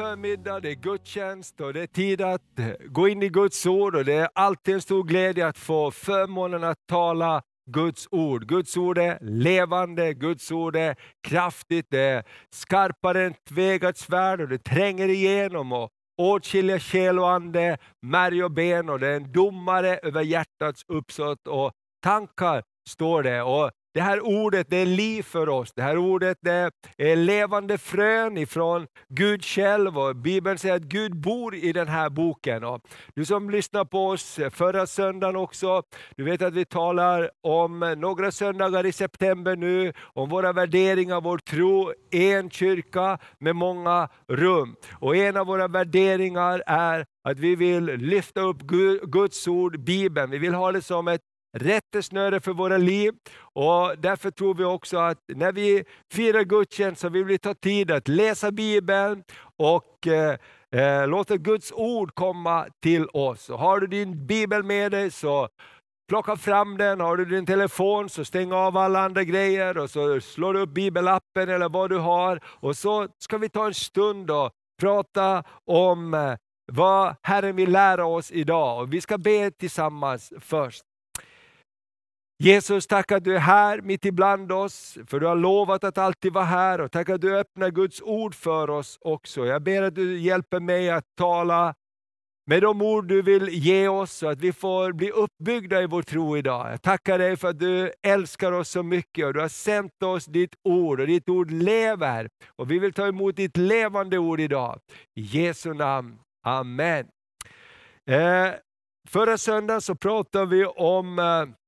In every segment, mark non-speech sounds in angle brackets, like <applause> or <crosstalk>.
Förmiddag, det är gudstjänst och det är tid att eh, gå in i Guds ord och det är alltid en stor glädje att få förmånen att tala Guds ord. Guds ord är levande, Guds ord är kraftigt, det är skarpare än tvegat svärd och det tränger igenom och åtskiljer själ och ande, märg och ben och det är en domare över hjärtats uppsåt och tankar, står det. Och det här ordet det är liv för oss. Det här ordet det är levande frön ifrån Gud själv. Och Bibeln säger att Gud bor i den här boken. Och du som lyssnade på oss förra söndagen också, du vet att vi talar om några söndagar i september nu, om våra värderingar, vår tro, en kyrka med många rum. Och en av våra värderingar är att vi vill lyfta upp Guds ord, Bibeln. Vi vill ha det som ett rättesnöre för våra liv. Och därför tror vi också att när vi firar gudstjänst så vill vi ta tid att läsa Bibeln och eh, eh, låta Guds ord komma till oss. Och har du din Bibel med dig så plocka fram den, har du din telefon så stäng av alla andra grejer och så slår du upp bibelappen eller vad du har. Och så ska vi ta en stund och prata om eh, vad Herren vill lära oss idag. Och vi ska be tillsammans först. Jesus, tack att du är här mitt ibland oss, för du har lovat att alltid vara här. Och tack att du öppnar Guds ord för oss också. Jag ber att du hjälper mig att tala med de ord du vill ge oss, så att vi får bli uppbyggda i vår tro idag. Jag tackar dig för att du älskar oss så mycket och du har sänt oss ditt ord och ditt ord lever. Och vi vill ta emot ditt levande ord idag. I Jesu namn. Amen. Eh, förra söndagen så pratade vi om eh,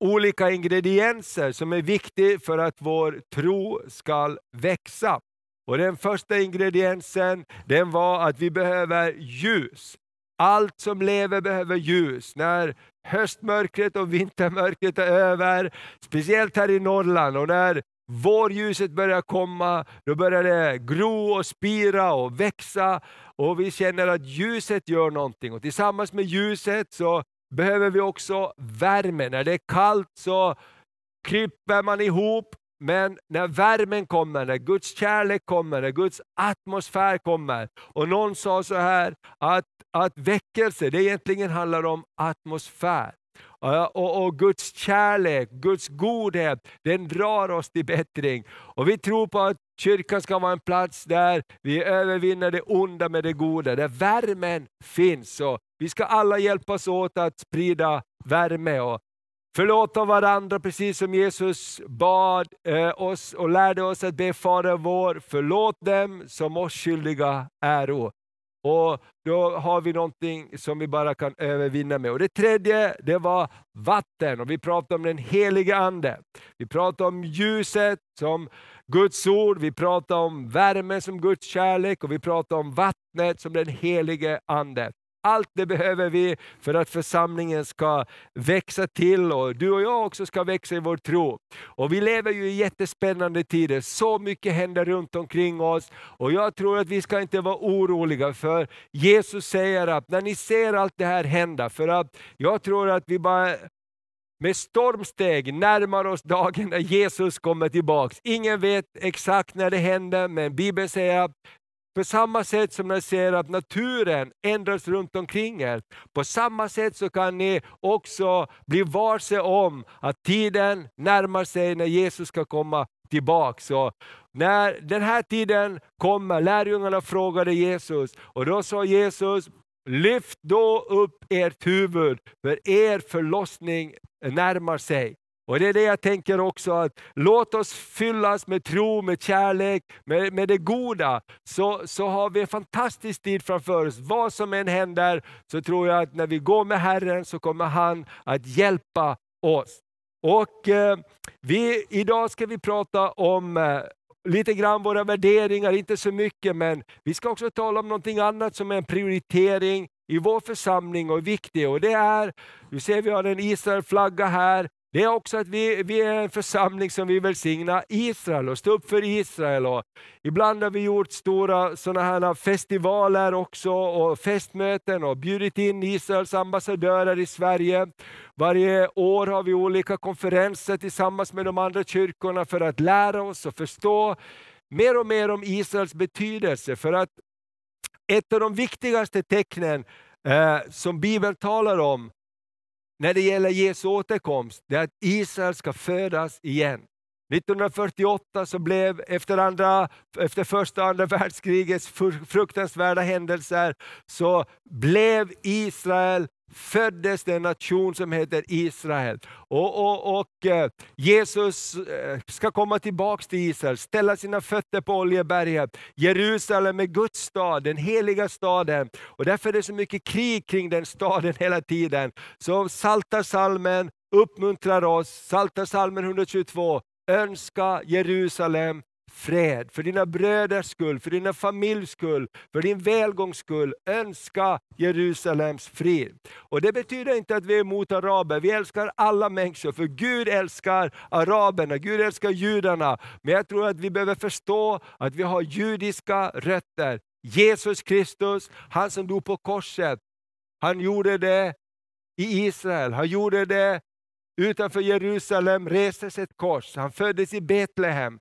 olika ingredienser som är viktiga för att vår tro ska växa. Och Den första ingrediensen den var att vi behöver ljus. Allt som lever behöver ljus. När höstmörkret och vintermörkret är över, speciellt här i Norrland, och när vårljuset börjar komma, då börjar det gro och spira och växa och vi känner att ljuset gör någonting. Och Tillsammans med ljuset så behöver vi också värme. När det är kallt så kryper man ihop, men när värmen kommer, när Guds kärlek kommer, när Guds atmosfär kommer. Och någon sa så här, att, att väckelse det egentligen handlar om atmosfär. Och, och, Guds kärlek, Guds godhet, den drar oss till bättring. Och vi tror på att kyrkan ska vara en plats där vi övervinner det onda med det goda, där värmen finns. Och vi ska alla hjälpas åt att sprida värme och förlåta varandra precis som Jesus bad eh, oss och lärde oss att be Fader vår, förlåt dem som oss skyldiga äro. Och Då har vi någonting som vi bara kan övervinna med. Och Det tredje det var vatten och vi pratade om den helige Ande. Vi pratade om ljuset som Guds ord, vi pratade om värme som Guds kärlek och vi pratade om vattnet som den helige Ande. Allt det behöver vi för att församlingen ska växa till och du och jag också ska växa i vår tro. Och Vi lever ju i jättespännande tider, så mycket händer runt omkring oss. Och Jag tror att vi ska inte vara oroliga för Jesus säger att när ni ser allt det här hända, för att jag tror att vi bara med stormsteg närmar oss dagen när Jesus kommer tillbaks. Ingen vet exakt när det händer, men Bibeln säger att på samma sätt som ni ser att naturen ändras runt omkring er, på samma sätt så kan ni också bli varse om att tiden närmar sig när Jesus ska komma tillbaka. Så när den här tiden kommer, lärjungarna frågade Jesus och då sa Jesus, lyft då upp ert huvud, för er förlossning närmar sig. Och Det är det jag tänker också, att låt oss fyllas med tro, med kärlek, med, med det goda. Så, så har vi en fantastisk tid framför oss. Vad som än händer så tror jag att när vi går med Herren så kommer han att hjälpa oss. Och eh, vi, Idag ska vi prata om eh, lite grann våra värderingar, inte så mycket, men vi ska också tala om någonting annat som är en prioritering i vår församling och är viktig. Och det är, du ser vi har en Israel-flagga här, det är också att vi, vi är en församling som vill välsigna Israel och stå upp för Israel. Och ibland har vi gjort stora såna här festivaler också och festmöten och bjudit in Israels ambassadörer i Sverige. Varje år har vi olika konferenser tillsammans med de andra kyrkorna för att lära oss och förstå mer och mer om Israels betydelse. För att ett av de viktigaste tecknen eh, som Bibeln talar om när det gäller Jesu återkomst, det är att Israel ska födas igen. 1948 så blev efter, andra, efter första och andra <laughs> världskrigets fruktansvärda händelser, så blev Israel föddes den nation som heter Israel. Och, och, och eh, Jesus eh, ska komma tillbaka till Israel, ställa sina fötter på Oljeberget. Jerusalem är Guds stad, den heliga staden. Och därför är det så mycket krig kring den staden hela tiden. Så salta salmen uppmuntrar oss, salta salmen 122, önska Jerusalem fred. För dina bröders skull, för dina familjs skull, för din välgångs skull. Önska Jerusalems frid. Och Det betyder inte att vi är emot araber. Vi älskar alla människor, för Gud älskar araberna, Gud älskar judarna. Men jag tror att vi behöver förstå att vi har judiska rötter. Jesus Kristus, han som dog på korset, han gjorde det i Israel. Han gjorde det Utanför Jerusalem restes ett kors. Han föddes i Betlehem.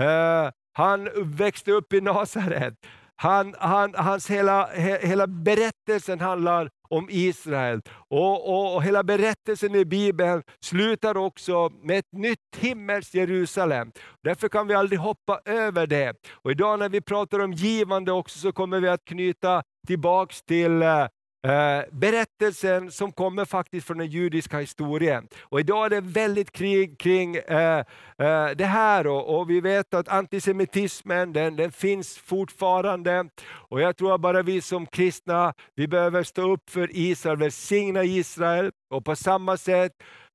Uh, han växte upp i Nasaret. Han, han, hans hela, he, hela berättelsen handlar om Israel. Och, och, och, Hela berättelsen i Bibeln slutar också med ett nytt himmelskt Jerusalem. Därför kan vi aldrig hoppa över det. Och Idag när vi pratar om givande också så kommer vi att knyta tillbaks till Eh, Eh, berättelsen som kommer faktiskt från den judiska historien. Och idag är det väldigt krig kring eh, eh, det här och, och, vi vet att antisemitismen den, den finns fortfarande. Och Jag tror att bara vi som kristna vi behöver stå upp för Israel, välsigna Israel. Och på samma sätt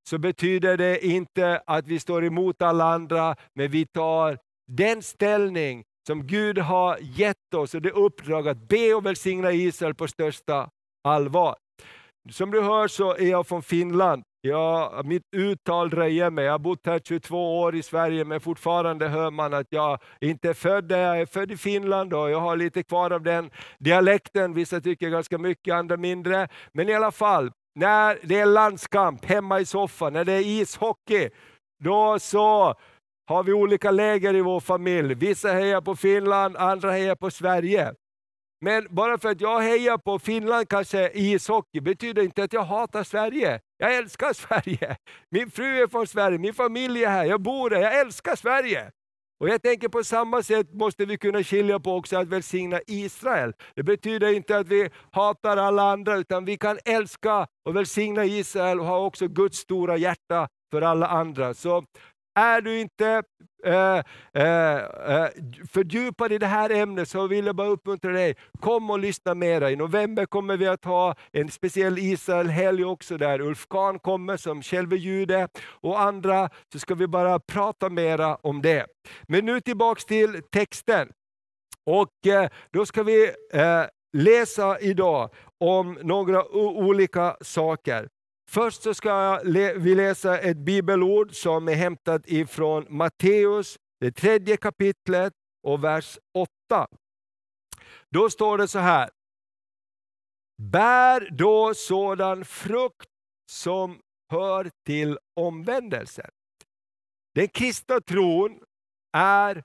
så betyder det inte att vi står emot alla andra, men vi tar den ställning som Gud har gett oss och det uppdrag att be och välsigna Israel på största allvar. Som du hör så är jag från Finland. Jag, mitt uttal dröjer mig. Jag har bott här 22 år i Sverige men fortfarande hör man att jag inte är född där. Jag är född i Finland och jag har lite kvar av den dialekten. Vissa tycker ganska mycket, andra mindre. Men i alla fall, när det är landskamp hemma i soffan, när det är ishockey, då så har vi olika läger i vår familj. Vissa hejar på Finland, andra hejar på Sverige. Men bara för att jag hejar på Finland kanske i ishockey betyder inte att jag hatar Sverige. Jag älskar <laughs> Sverige. Min fru är från Sverige, min familj är här, jag bor här, jag älskar Sverige. Och Jag tänker på samma sätt måste vi kunna skilja på också att välsigna Israel. Det betyder inte att vi hatar alla andra, utan vi kan älska och välsigna Israel och ha också Guds stora hjärta för alla andra. Så är du inte eh, eh, eh, fördjupad i det här ämnet så vill jag bara uppmuntra dig, kom och lyssna mera. I november kommer vi att ha en speciell Israel-helg också där Ulf Kahn kommer som själv är jude och andra, så ska vi bara prata mera om det. Men nu tillbaks till texten. Och eh, Då ska vi eh, läsa idag om några olika saker. Först så ska vi läsa ett bibelord som är hämtat ifrån Matteus, det tredje kapitlet och vers 8. Då står det så här. Bär då sådan frukt som hör till omvändelsen. Den kristna tron är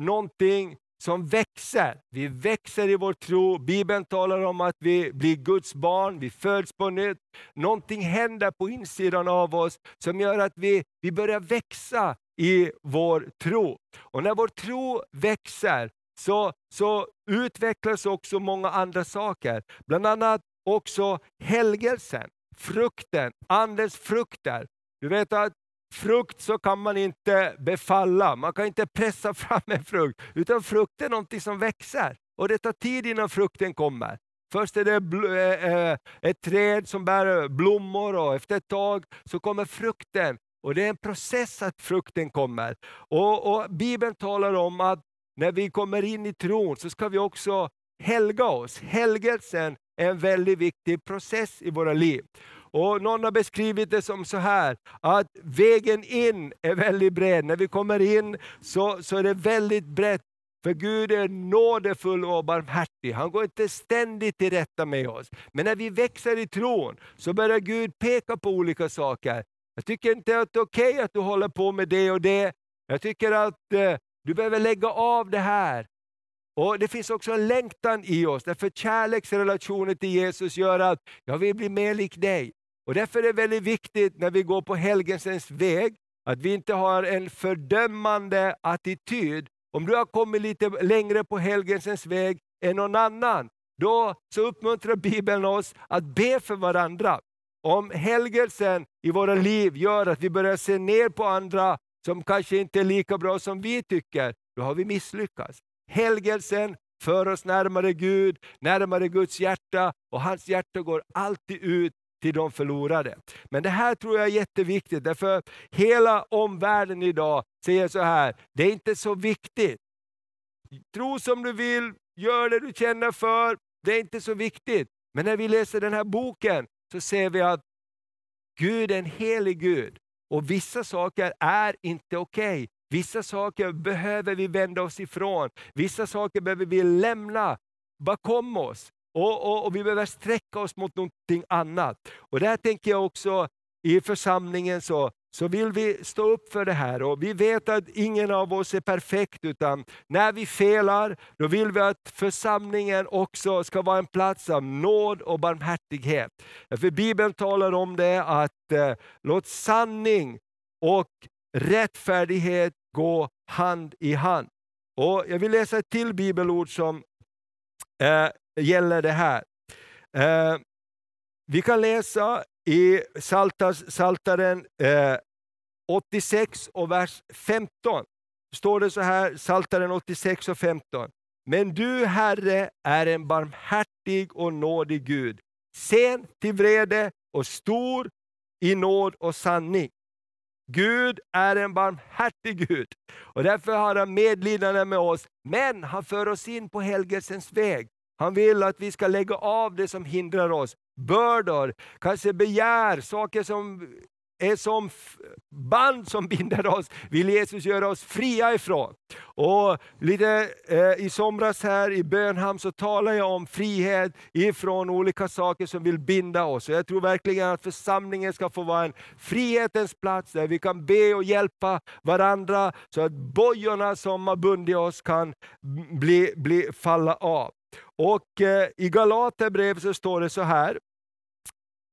någonting som växer. Vi växer i vår tro. Bibeln talar om att vi blir Guds barn, vi föds på nytt. Någonting händer på insidan av oss som gör att vi, vi börjar växa i vår tro. Och när vår tro växer så, så utvecklas också många andra saker. Bland annat också helgelsen, frukten, Andens frukter. Du vet att frukt så kan man inte befalla, man kan inte pressa <laughs> fram en frukt, utan frukt är någonting som växer. Och det tar tid innan frukten kommer. Först är det eh, eh, ett träd som bär blommor och efter ett tag så kommer frukten. Och Det är en process att frukten kommer. Och, och Bibeln talar om att när vi kommer in i tron så ska vi också helga oss. Helgelsen är en väldigt viktig process i våra liv. Och Någon har beskrivit det som så här, att vägen in är väldigt bred. När vi kommer in så, så är det väldigt brett. För Gud är nådefull och barmhärtig. Han går inte ständigt till rätta med oss. Men när vi växer i tron så börjar Gud peka på olika saker. Jag tycker inte att det är okej okay att du håller på med det och det. Jag tycker att eh, Du behöver lägga av det här. Och Det finns också en längtan i oss, därför kärleksrelationen till Jesus gör att jag vill bli mer lik dig. Och Därför är det väldigt viktigt när vi går på helgelsens väg, att vi inte har en fördömande attityd. Om du har kommit lite längre på helgelsens väg än någon annan, då så uppmuntrar Bibeln oss att be för varandra. Om helgelsen i våra liv gör att vi börjar se ner på andra som kanske inte är lika bra som vi tycker, då har vi misslyckats. Helgelsen för oss närmare Gud, närmare Guds hjärta och hans hjärta går alltid ut till de förlorade. Men det här tror jag är jätteviktigt, därför hela omvärlden idag säger så här, det är inte så viktigt. Tro som du vill, gör det du känner för, det är inte så viktigt. Men när vi läser den här boken så ser vi att Gud är en helig Gud. Och vissa saker är inte okej. Okay. Vissa saker behöver vi vända oss ifrån. Vissa saker behöver vi lämna bakom oss. Och, och, och, Vi behöver sträcka oss mot någonting annat. Och Där tänker jag också i församlingen så, så vill vi stå upp för det här. Och Vi vet att ingen av oss är perfekt, utan när vi felar, då vill vi att församlingen också ska vara en plats av nåd och barmhärtighet. För Bibeln talar om det att eh, låt sanning och rättfärdighet gå hand i hand. Och Jag vill läsa ett till bibelord som eh, gäller det här. Eh, vi kan läsa i Saltaren eh, 86 och vers 15. står det så här, Saltaren 86 och 15. Men du Herre är en barmhärtig och nådig Gud, sen till vrede och stor i nåd och sanning. Gud är en barmhärtig Gud och därför har han medlidande med oss. Men han för oss in på helgelsens väg. Han vill att vi ska lägga av det som hindrar oss. Bördor, kanske begär, saker som är som band som binder oss, vill Jesus göra oss fria ifrån. Och lite eh, I somras här i Bönhamn så talade jag om frihet ifrån olika saker som vill binda oss. Och jag tror verkligen att församlingen ska få vara en frihetens plats där vi kan be och hjälpa varandra så att bojorna som har bundit oss kan bli, bli, falla av. Och eh, I Galaterbrevet så står det så här,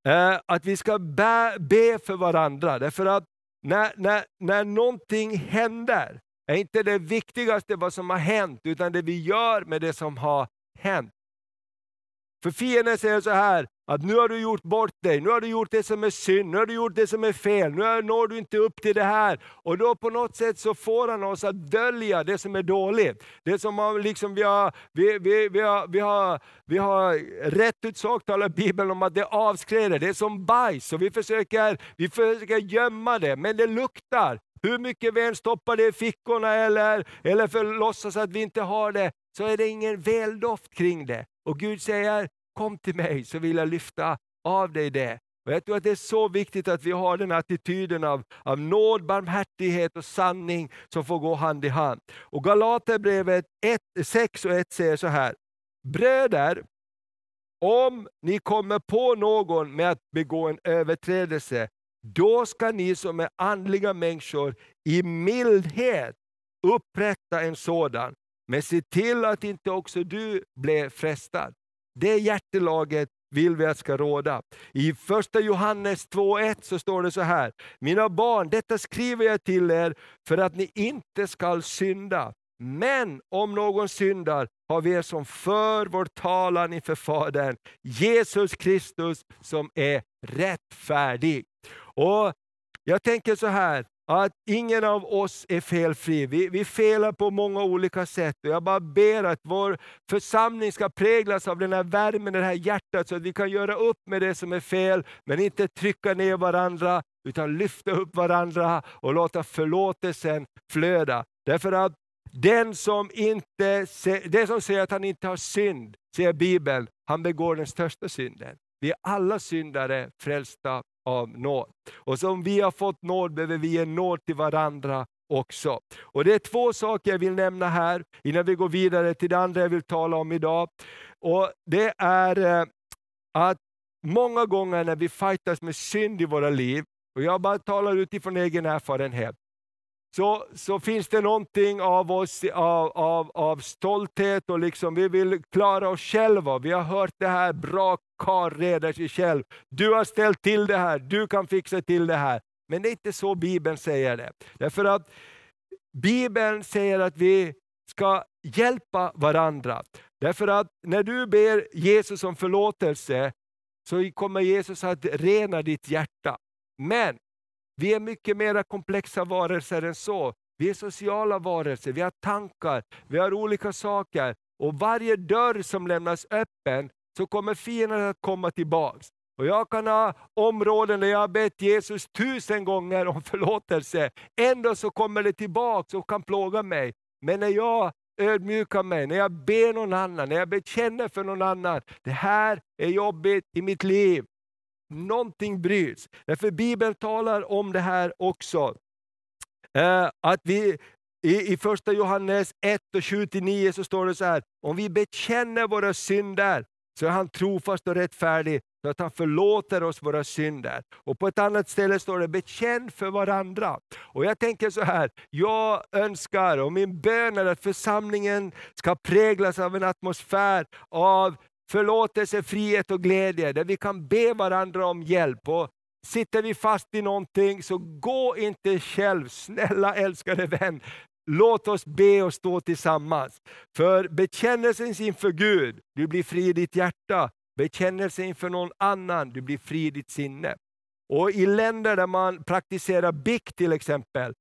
eh, att vi ska be, be för varandra. Därför att när, när, när någonting händer, är inte det viktigaste vad som har hänt, utan det vi gör med det som har hänt. För fienden säger så här, att nu har du gjort bort dig, nu har du gjort det som är synd, nu har du gjort det som är fel, nu når du inte upp till det här. Och då på något sätt så får han oss att dölja det som är dåligt. Det som man liksom, vi, har, vi, vi, vi, har, vi, har, vi har rätt ut sagt talar Bibeln om att det avskräder, det är som bajs. Och vi, försöker, vi försöker gömma det, men det luktar. Hur mycket vi än stoppar det i fickorna eller, eller för låtsas att vi inte har det, så är det ingen väldoft kring det. Och Gud säger, kom till mig så vill jag lyfta av dig det. Och jag tror att det är så viktigt att vi har den attityden av, av nåd, barmhärtighet och sanning som får gå hand i hand. Och Galaterbrevet 6 och 1 säger så här. Bröder, om ni kommer på någon med att begå en överträdelse, då ska ni som är andliga människor i mildhet upprätta en sådan. Men se till att inte också du blir frestad. Det hjärtelaget vill vi att ska råda. I första Johannes 2.1 så står det så här. Mina barn, detta skriver jag till er för att ni inte skall synda. Men om någon syndar har vi er som för vår talan inför Fadern, Jesus Kristus som är rättfärdig. Och Jag tänker så här, att ingen av oss är felfri. Vi, vi felar på många olika sätt. Och jag bara ber att vår församling ska präglas av den här värmen, det här hjärtat, så att vi kan göra upp med det som är fel, men inte trycka ner varandra, utan lyfta upp varandra och låta förlåtelsen flöda. Därför att den som, inte, den som säger att han inte har synd, säger Bibeln, han begår den största synden. Vi är alla syndare frälsta av nåd. Och som vi har fått nåd behöver vi ge nåd till varandra också. Och Det är två saker jag vill nämna här innan vi går vidare till det andra jag vill tala om idag. Och Det är eh, att många gånger när vi fightas med synd i våra liv, och jag bara talar utifrån egen erfarenhet, så, så finns det någonting av oss av, av, av stolthet och liksom vi vill klara oss själva. Vi har hört det här, bra karl reder sig själv. Du har ställt till det här, du kan fixa till det här. Men det är inte så Bibeln säger det. Därför att Bibeln säger att vi ska hjälpa varandra. Därför att när du ber Jesus om förlåtelse så kommer Jesus att rena ditt hjärta. Men vi är mycket mer komplexa varelser än så. Vi är sociala varelser, vi har tankar, vi har olika saker. Och varje dörr som lämnas öppen så kommer fienden att komma tillbaks. Och jag kan ha områden där jag har bett Jesus tusen gånger om förlåtelse. Ändå så kommer det tillbaks och kan plåga mig. Men när jag ödmjukar mig, när jag ber någon annan, när jag bekänner för någon annan. Det här är jobbigt i mitt liv. Någonting bryts. Därför Bibeln talar om det här också. Eh, att vi, i, I första Johannes 1 och 7-9 så står det så här, om vi bekänner våra synder så är han trofast och rättfärdig så att han förlåter oss våra synder. Och på ett annat ställe står det, bekänn för varandra. Och jag tänker så här, jag önskar och min bön är att församlingen ska präglas av en atmosfär av förlåtelse, frihet och glädje, där vi kan be varandra om hjälp. Och sitter vi fast i någonting, så gå inte själv, snälla älskade vän. Låt oss be och stå tillsammans. För bekännelsen inför Gud, du blir fri i ditt hjärta. Bekännelsen inför någon annan, du blir fri i ditt sinne. Och i länder där man praktiserar bikt till exempel,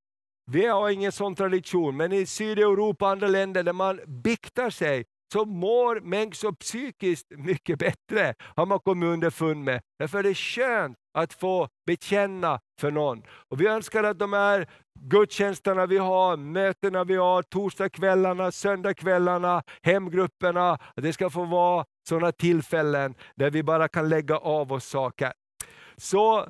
vi har ingen sån tradition, men i Sydeuropa och andra länder där man biktar sig, så mår människor psykiskt mycket bättre, har man kommit underfund med. Därför är det skönt att få bekänna för någon. Och vi önskar att de här gudstjänsterna vi har, mötena vi har, torsdagskvällarna, söndagskvällarna, hemgrupperna, att det ska få vara sådana tillfällen där vi bara kan lägga av oss saker. Så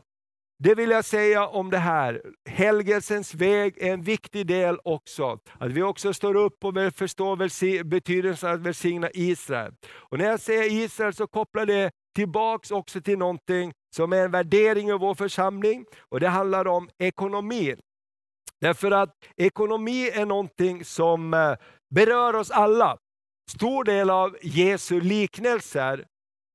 det vill jag säga om det här. Helgelsens väg är en viktig del också. Att vi också står upp och förstår betydelsen av att välsigna Israel. Och när jag säger Israel så kopplar det tillbaks också till någonting som är en värdering i vår församling. Och det handlar om ekonomi. Därför att ekonomi är någonting som eh, berör oss alla. Stor del av Jesu liknelser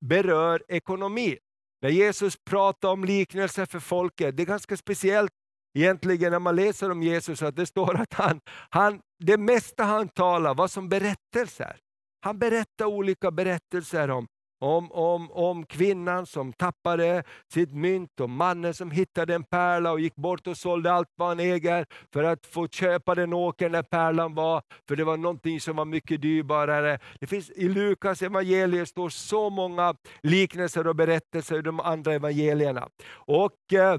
berör ekonomi. När Jesus pratar om liknelser för folket, det är ganska speciellt egentligen när man läser om Jesus, att det står att han, han, det mesta han talar var som berättelser. Han berättar olika berättelser om om, om, om kvinnan som tappade sitt mynt och mannen som hittade en pärla och gick bort och sålde allt vad han äger för att få köpa den åkern där pärlan var, för det var någonting som var mycket dyrbarare. Det finns I Lukas evangelium står så många liknelser och berättelser i de andra evangelierna. Och eh,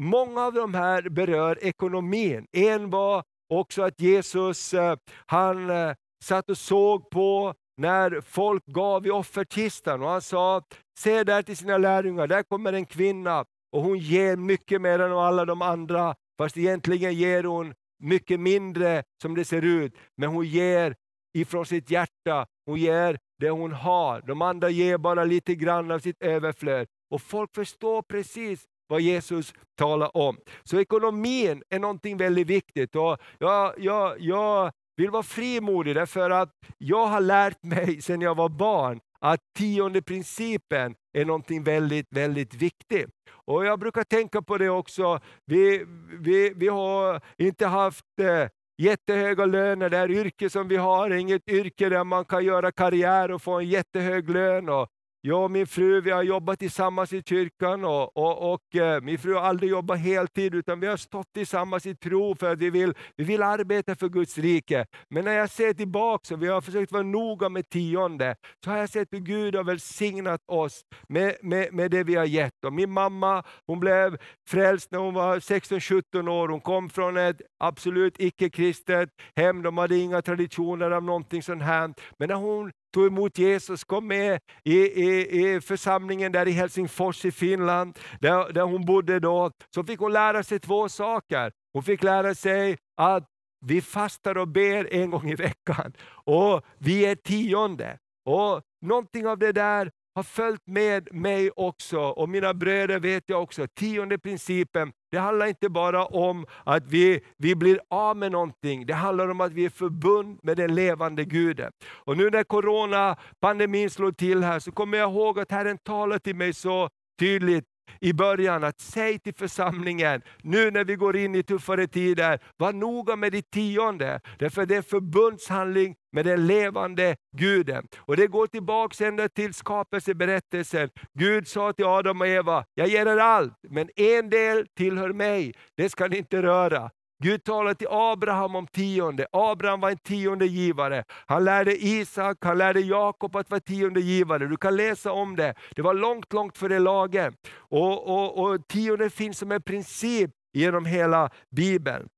Många av de här berör ekonomin. En var också att Jesus eh, han eh, satt och såg på när folk gav i offerkistan och han sa, se där till sina lärjungar, där kommer en kvinna och hon ger mycket mer än alla de andra, fast egentligen ger hon mycket mindre som det ser ut, men hon ger ifrån sitt hjärta, hon ger det hon har. De andra ger bara lite grann av sitt överflöd. Och folk förstår precis vad Jesus talar om. Så ekonomin är någonting väldigt viktigt. Och jag, jag, jag vill vara frimodig därför att jag har lärt mig <laughs> sedan jag var barn att tionde principen är någonting väldigt, väldigt viktigt. Och Jag brukar tänka på det också. Vi, vi, vi har inte haft eh, jättehöga löner. Det här yrket som vi har är inget yrke där man kan göra karriär och få en jättehög lön. Och jag och min fru vi har jobbat tillsammans i kyrkan och, och, och eh, min fru har aldrig jobbat heltid utan vi har stått tillsammans i tro för att vi vill, vi vill arbeta för Guds rike. Men när jag ser tillbaka och vi har försökt vara noga med tionde så har jag sett hur Gud har välsignat oss med, med, med det vi har gett. Och min mamma hon blev frälst när hon var 16-17 år. Hon kom från ett absolut icke-kristet hem. De hade inga traditioner av någonting sånt här. Men när hon tog emot Jesus, kom med i, i, i församlingen där i Helsingfors i Finland, där, där hon bodde då, så fick hon lära sig två saker. Hon fick lära sig att vi fastar och ber en gång i veckan och vi är tionde. Och Någonting av det där har följt med mig också, och mina bröder vet jag också. Tionde principen, det handlar inte bara om att vi, vi blir av med någonting, det handlar om att vi är förbund med den levande Guden. Och nu när coronapandemin slår till här, så kommer jag ihåg att Herren talar till mig så tydligt i början att säg till församlingen, nu när vi går in i tuffare tider, var noga med ditt tionde. Därför det är förbundshandling med den levande Guden. Och Det går tillbaka ända till skapelseberättelsen. Gud sa till Adam och Eva, jag ger er allt, men en del tillhör mig, det ska ni inte röra. Gud talade till Abraham om tionde. Abraham var en tionde givare. Han lärde Isak, han lärde Jakob att vara tionde givare. Du kan läsa om det. Det var långt, långt före lagen. Och, och, och tionde finns som en princip genom hela Bibeln.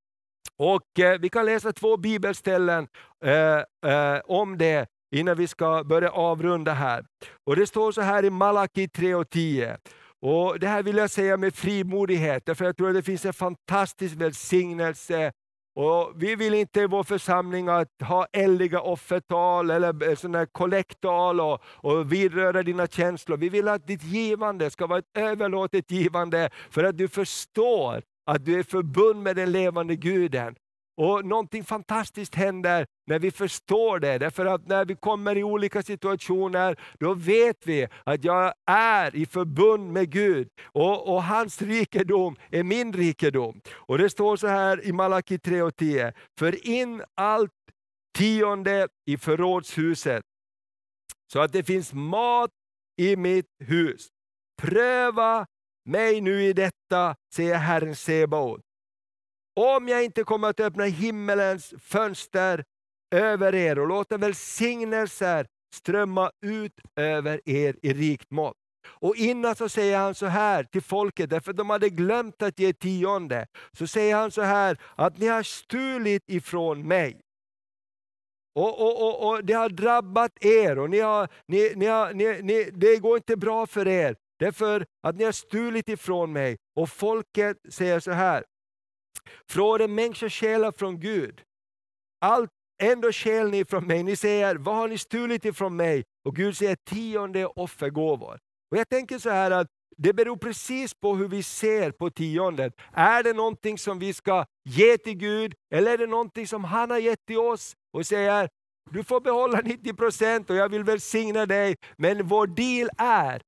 Och eh, Vi kan läsa två bibelställen eh, eh, om det innan vi ska börja avrunda här. Och Det står så här i Malaki 3 och 10. Och Det här vill jag säga med frimodighet, därför jag tror att det finns en fantastisk välsignelse och vi vill inte i vår församling att ha eldiga offertal eller eh, kollekttal och, och vidröra dina känslor. Vi vill att ditt givande ska vara ett överlåtet givande för att du förstår att du är förbund med den levande Guden. Och Någonting fantastiskt händer när vi förstår det. Därför att när vi kommer i olika situationer, då vet vi att jag är i förbund med Gud. Och, och hans rikedom är min rikedom. Och Det står så här i Malaki 3 och 10. För in allt tionde i förrådshuset, så att det finns mat i mitt hus. Pröva mig nu i detta, säger Herren Sebaot om jag inte kommer att öppna himmelens fönster över er och låta välsignelser strömma ut över er i rikt mått. Och innan så säger han så här till folket, därför de hade glömt att ge tionde. Så säger han så här, att ni har stulit ifrån mig. Och, och, och, och Det har drabbat er och ni har, ni, ni har, ni, ni, det går inte bra för er. Därför att ni har stulit ifrån mig. Och folket säger så här, från en människa stjäla från Gud. Allt, ändå stjäl ni från mig. Ni säger, vad har ni stulit ifrån mig? Och Gud säger, tionde offergåvor. Och jag tänker så här att det beror precis på hur vi ser på tiondet. Är det någonting som vi ska ge till Gud, eller är det någonting som han har gett till oss och säger, du får behålla 90 procent och jag vill välsigna dig. Men vår deal är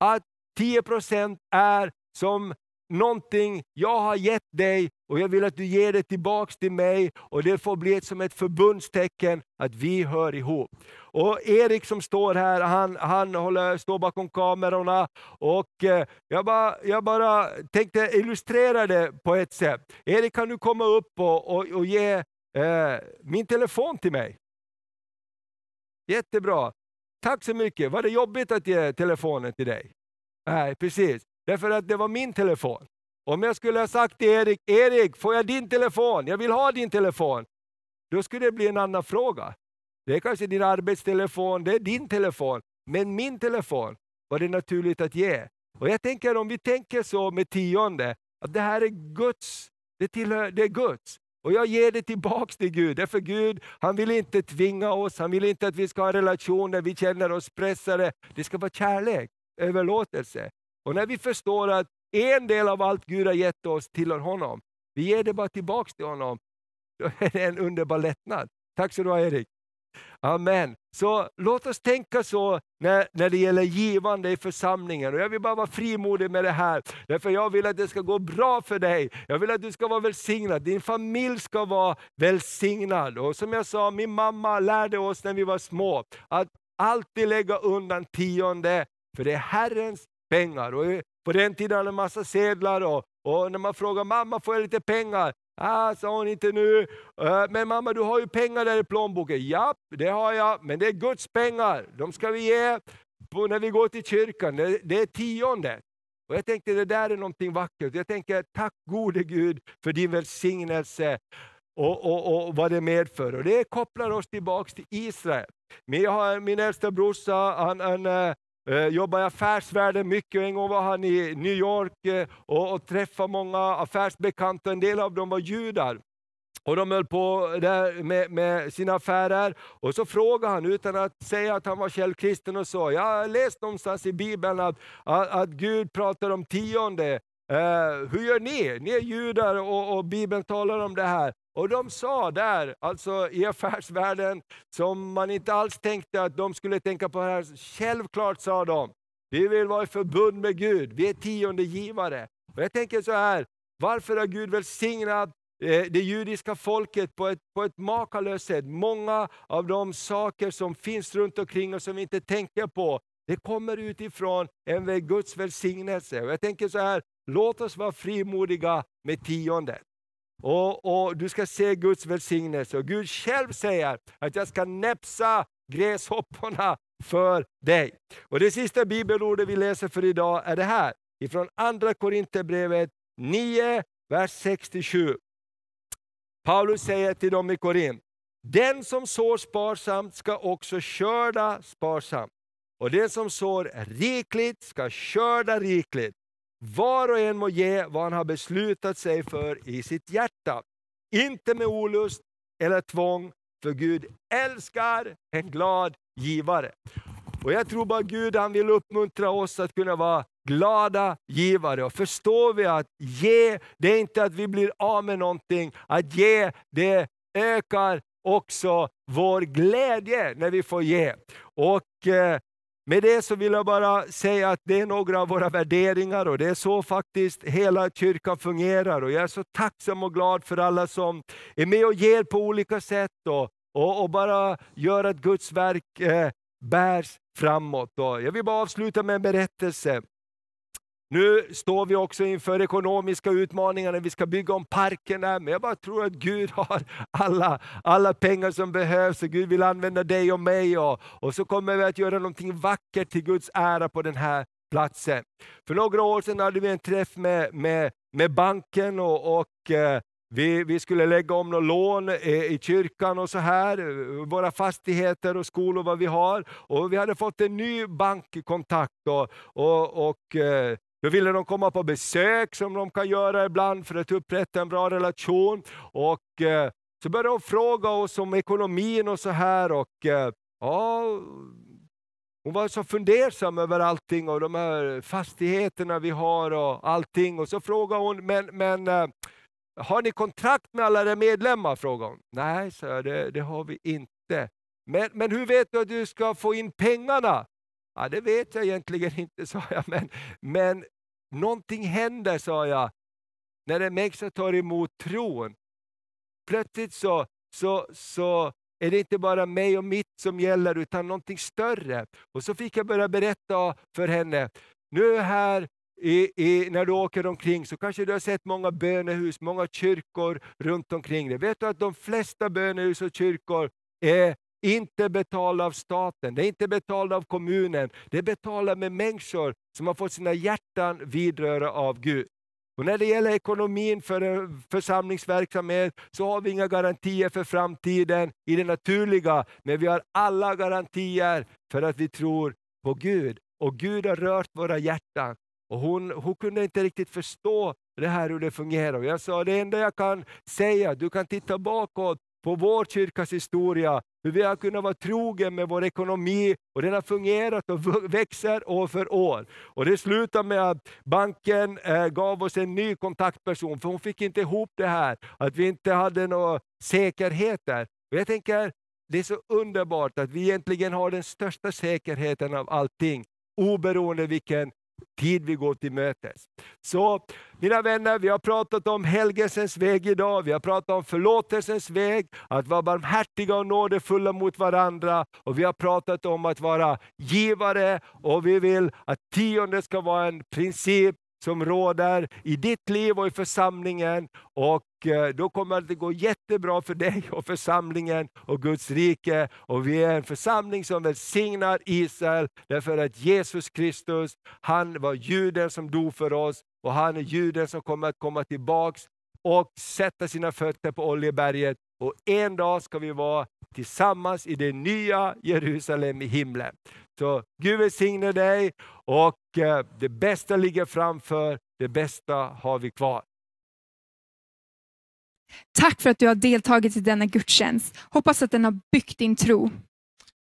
att 10 procent är som någonting jag har gett dig och jag vill att du ger det tillbaks till mig och det får bli som ett förbundstecken att vi hör ihop. Och Erik som står här, han, han håller, står bakom kamerorna och eh, jag, bara, jag bara tänkte illustrera det på ett sätt. Erik kan du komma upp och, och, och ge eh, min telefon till mig? Jättebra. Tack så mycket. Var det jobbigt att ge telefonen till dig? Nej, precis. Därför att det var min telefon. Om jag skulle ha sagt till Erik, Erik, får jag din telefon? Jag vill ha din telefon. Då skulle det bli en annan fråga. Det är kanske din arbetstelefon, det är din telefon. Men min telefon var det naturligt att ge. Och jag tänker om vi tänker så med tionde, att det här är Guds, det, tillhör, det är Guds. Och jag ger det tillbaks till Gud, därför Gud han vill inte tvinga oss, han vill inte att vi ska ha relationer, vi känner oss pressade. Det ska vara kärlek, överlåtelse. Och när vi förstår att en del av allt Gud har gett oss tillhör honom, vi ger det bara tillbaka till honom, då är det en underbar lättnad. Tack så du ha Erik. Amen. Så låt oss tänka så när, när det gäller givande i församlingen. Och jag vill bara vara frimodig med det här, därför jag vill att det ska gå bra för dig. Jag vill att du ska vara välsignad, din familj ska vara välsignad. Och som jag sa, min mamma lärde oss när vi var små, att alltid lägga undan tionde, för det är Herrens pengar. Och på den tiden hade man en massa sedlar och, och när man frågade mamma, får jag lite pengar? Ah, sa hon inte nu. Eh, men mamma, du har ju pengar där i plånboken. Ja, det har jag, men det är Guds pengar. De ska vi ge på, när vi går till kyrkan. Det, det är tionde. Och jag tänkte det där är någonting vackert. Jag tänker tack gode Gud för din välsignelse och, och, och vad det medför. Och det kopplar oss tillbaka till Israel. Men jag har min äldsta brorsa, han, han eh, Eh, jobbar i affärsvärlden mycket. En gång var han i New York eh, och, och träffade många affärsbekanta. En del av dem var judar. Och de höll på där med, med, sina affärer och så frågade han utan att säga att han var självkristen och sa, jag har läst någonstans i Bibeln att, att, att Gud pratar om tionde. Eh, hur gör ni? Ni är judar och, och Bibeln talar om det här. Och de sa där, alltså i affärsvärlden, som man inte alls tänkte att de skulle tänka på det här. Självklart sa de, vi vill vara i förbund med Gud, vi är tionde givare. Och jag tänker så här, varför har Gud välsignat eh, det judiska folket på ett, på ett makalöst sätt? Många av de saker som finns runt omkring och som vi inte tänker på, det kommer utifrån en Guds välsignelse. Och jag tänker så här, låt oss vara frimodiga med tiondet. Och, och, Du ska se Guds välsignelse. Och Gud själv säger att jag ska näpsa gräshopporna för dig. Och Det sista bibelordet vi läser för idag är det här, ifrån Andra Korinthierbrevet 9, vers 67. Paulus säger till dem i Korint, den som sår sparsamt ska också skörda sparsamt. Och den som sår rikligt ska skörda rikligt. Var och en må ge vad han har beslutat sig för i sitt hjärta. Inte med olust eller tvång, för Gud älskar en glad givare. Och Jag tror bara Gud han vill uppmuntra oss att kunna vara glada givare. Och förstår vi att ge, det är inte att vi blir av med någonting. Att ge, det ökar också vår glädje när vi får ge. Och eh, med det så vill jag bara säga att det är några av våra värderingar och det är så faktiskt hela kyrkan fungerar. Och jag är så tacksam och glad för alla som är med och ger på olika sätt och, och, och bara gör att Guds verk eh, bärs framåt. Och jag vill bara avsluta med en berättelse. Nu står vi också inför ekonomiska utmaningar när vi ska bygga om parken där, men jag bara tror att Gud har alla, alla pengar som behövs och Gud vill använda dig och mig. Och, och så kommer vi att göra någonting vackert till Guds ära på den här platsen. För några år sedan hade vi en träff med, med, med banken och, och eh, vi, vi, skulle lägga om några lån eh, i kyrkan och så här, våra fastigheter och skolor vad vi har. Och vi hade fått en ny bankkontakt och, och, och eh, då ville de komma på besök som de kan göra ibland för att upprätta en bra relation. Och eh, Så började de fråga oss om ekonomin och så här. Och, eh, ja, hon var så fundersam över allting och de här fastigheterna vi har och allting. Och så frågade hon, men, men eh, har ni kontrakt med alla era medlemmar? Frågade hon. Nej, så jag, det, det har vi inte. Men, men hur vet du att du ska få in pengarna? Ja, det vet jag egentligen <laughs> inte, sa jag, men, men någonting händer, sa jag, när en människa tar emot tron. Plötsligt så, så, så är det inte bara mig och mitt som gäller, utan någonting större. Och så fick jag börja berätta för henne, nu här i, i, när du åker omkring så kanske du har sett många bönehus, många kyrkor runt omkring dig. Vet du att de flesta bönehus och kyrkor är inte betalda av staten, det är inte betalda av kommunen. Det är betalda med människor som har fått sina hjärtan vidröra av Gud. Och när det gäller ekonomin för församlingsverksamhet så har vi inga garantier för framtiden i det naturliga, men vi har alla garantier för att vi tror på Gud. Och Gud har rört våra hjärtan. Och hon, hon kunde inte riktigt förstå det här hur det fungerar. Jag sa, det enda jag kan säga, du kan titta bakåt på vår kyrkas historia, hur vi har kunnat vara trogen med vår ekonomi och den har fungerat och växer år för år. Och Det slutade med att banken eh, gav oss en ny kontaktperson, för hon fick inte ihop det här, att vi inte hade några säkerheter. Och jag tänker, det är så underbart att vi egentligen har den största säkerheten av allting, oberoende vilken tid vi går till mötes. Så mina vänner, vi har pratat om helgelsens väg idag. Vi har pratat om förlåtelsens väg, att vara barmhärtiga och nådefulla mot varandra. Och vi har pratat om att vara givare och vi vill att tionde ska vara en princip som råder i ditt liv och i församlingen. Och eh, då kommer det gå jättebra för dig och församlingen och Guds rike. Och vi är en församling som välsignar Israel därför att Jesus Kristus, han var juden som dog för oss och han är juden som kommer att komma tillbaks och sätta sina fötter på Oljeberget. Och en dag ska vi vara tillsammans i det nya Jerusalem i himlen. Så Gud välsigne dig och eh, det bästa ligger framför, det bästa har vi kvar. Tack för att du har deltagit i denna gudstjänst. Hoppas att den har byggt din tro.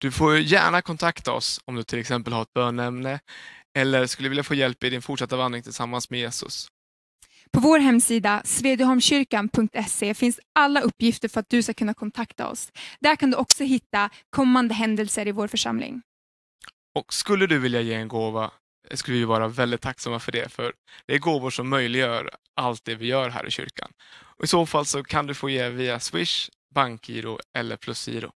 Du får gärna kontakta oss om du till exempel har ett bönämne eller skulle vilja få hjälp i din fortsatta vandring tillsammans med Jesus. På vår hemsida svedjeholmskyrkan.se finns alla uppgifter för att du ska kunna kontakta oss. Där kan du också hitta kommande händelser i vår församling. Och skulle du vilja ge en gåva skulle vi vara väldigt tacksamma för det, för det är gåvor som möjliggör allt det vi gör här i kyrkan. Och I så fall så kan du få ge via Swish, bankgiro eller plusgiro.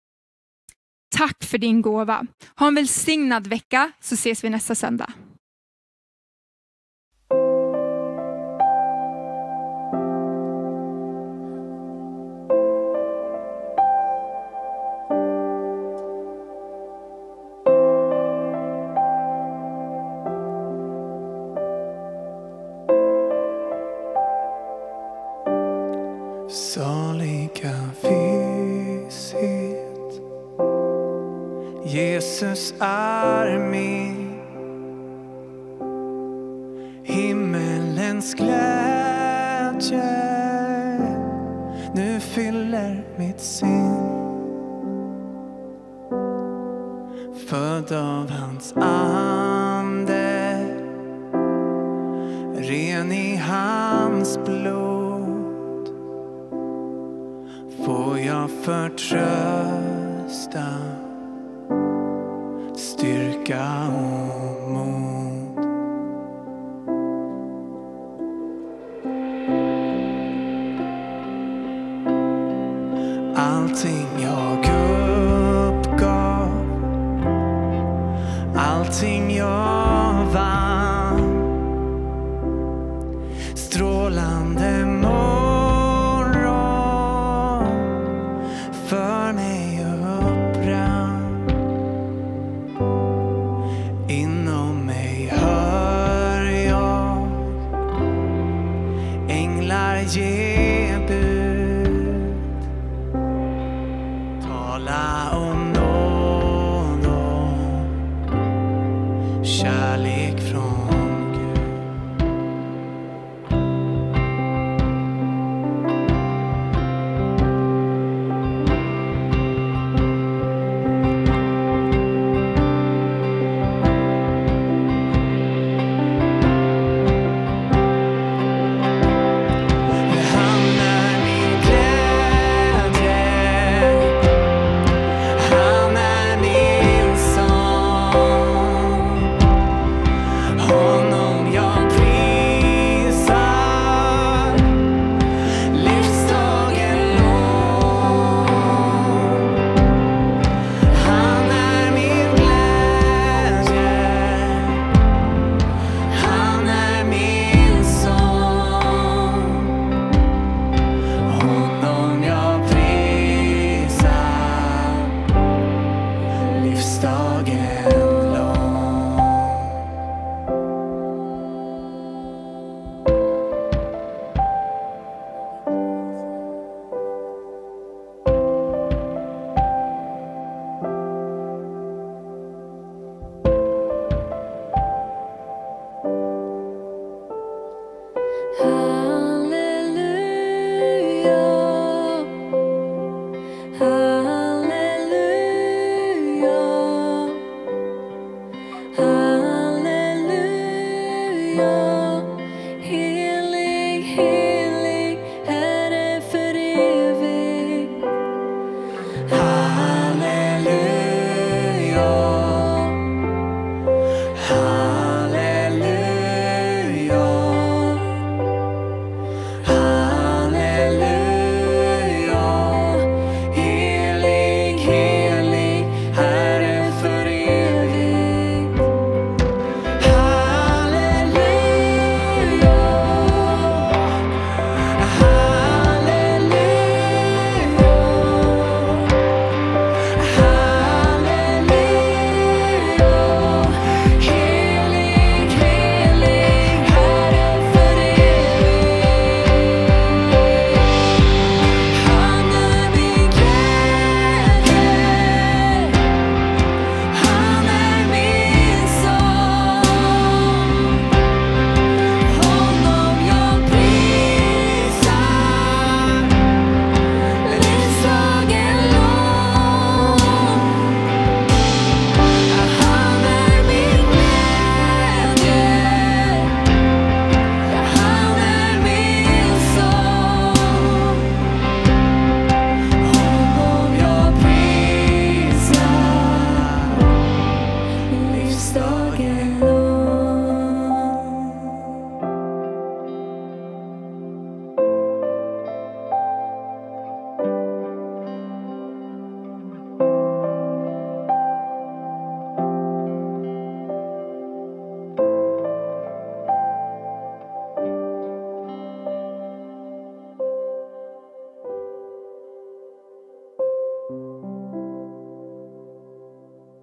Tack för din gåva. Ha en välsignad vecka så ses vi nästa söndag. Saliga visshet Jesus är min. Himmelens glädje. Nu fyller mitt sinn. Född av hans ande. Ren i hans blod. Förtrösta styrka och mod. Allting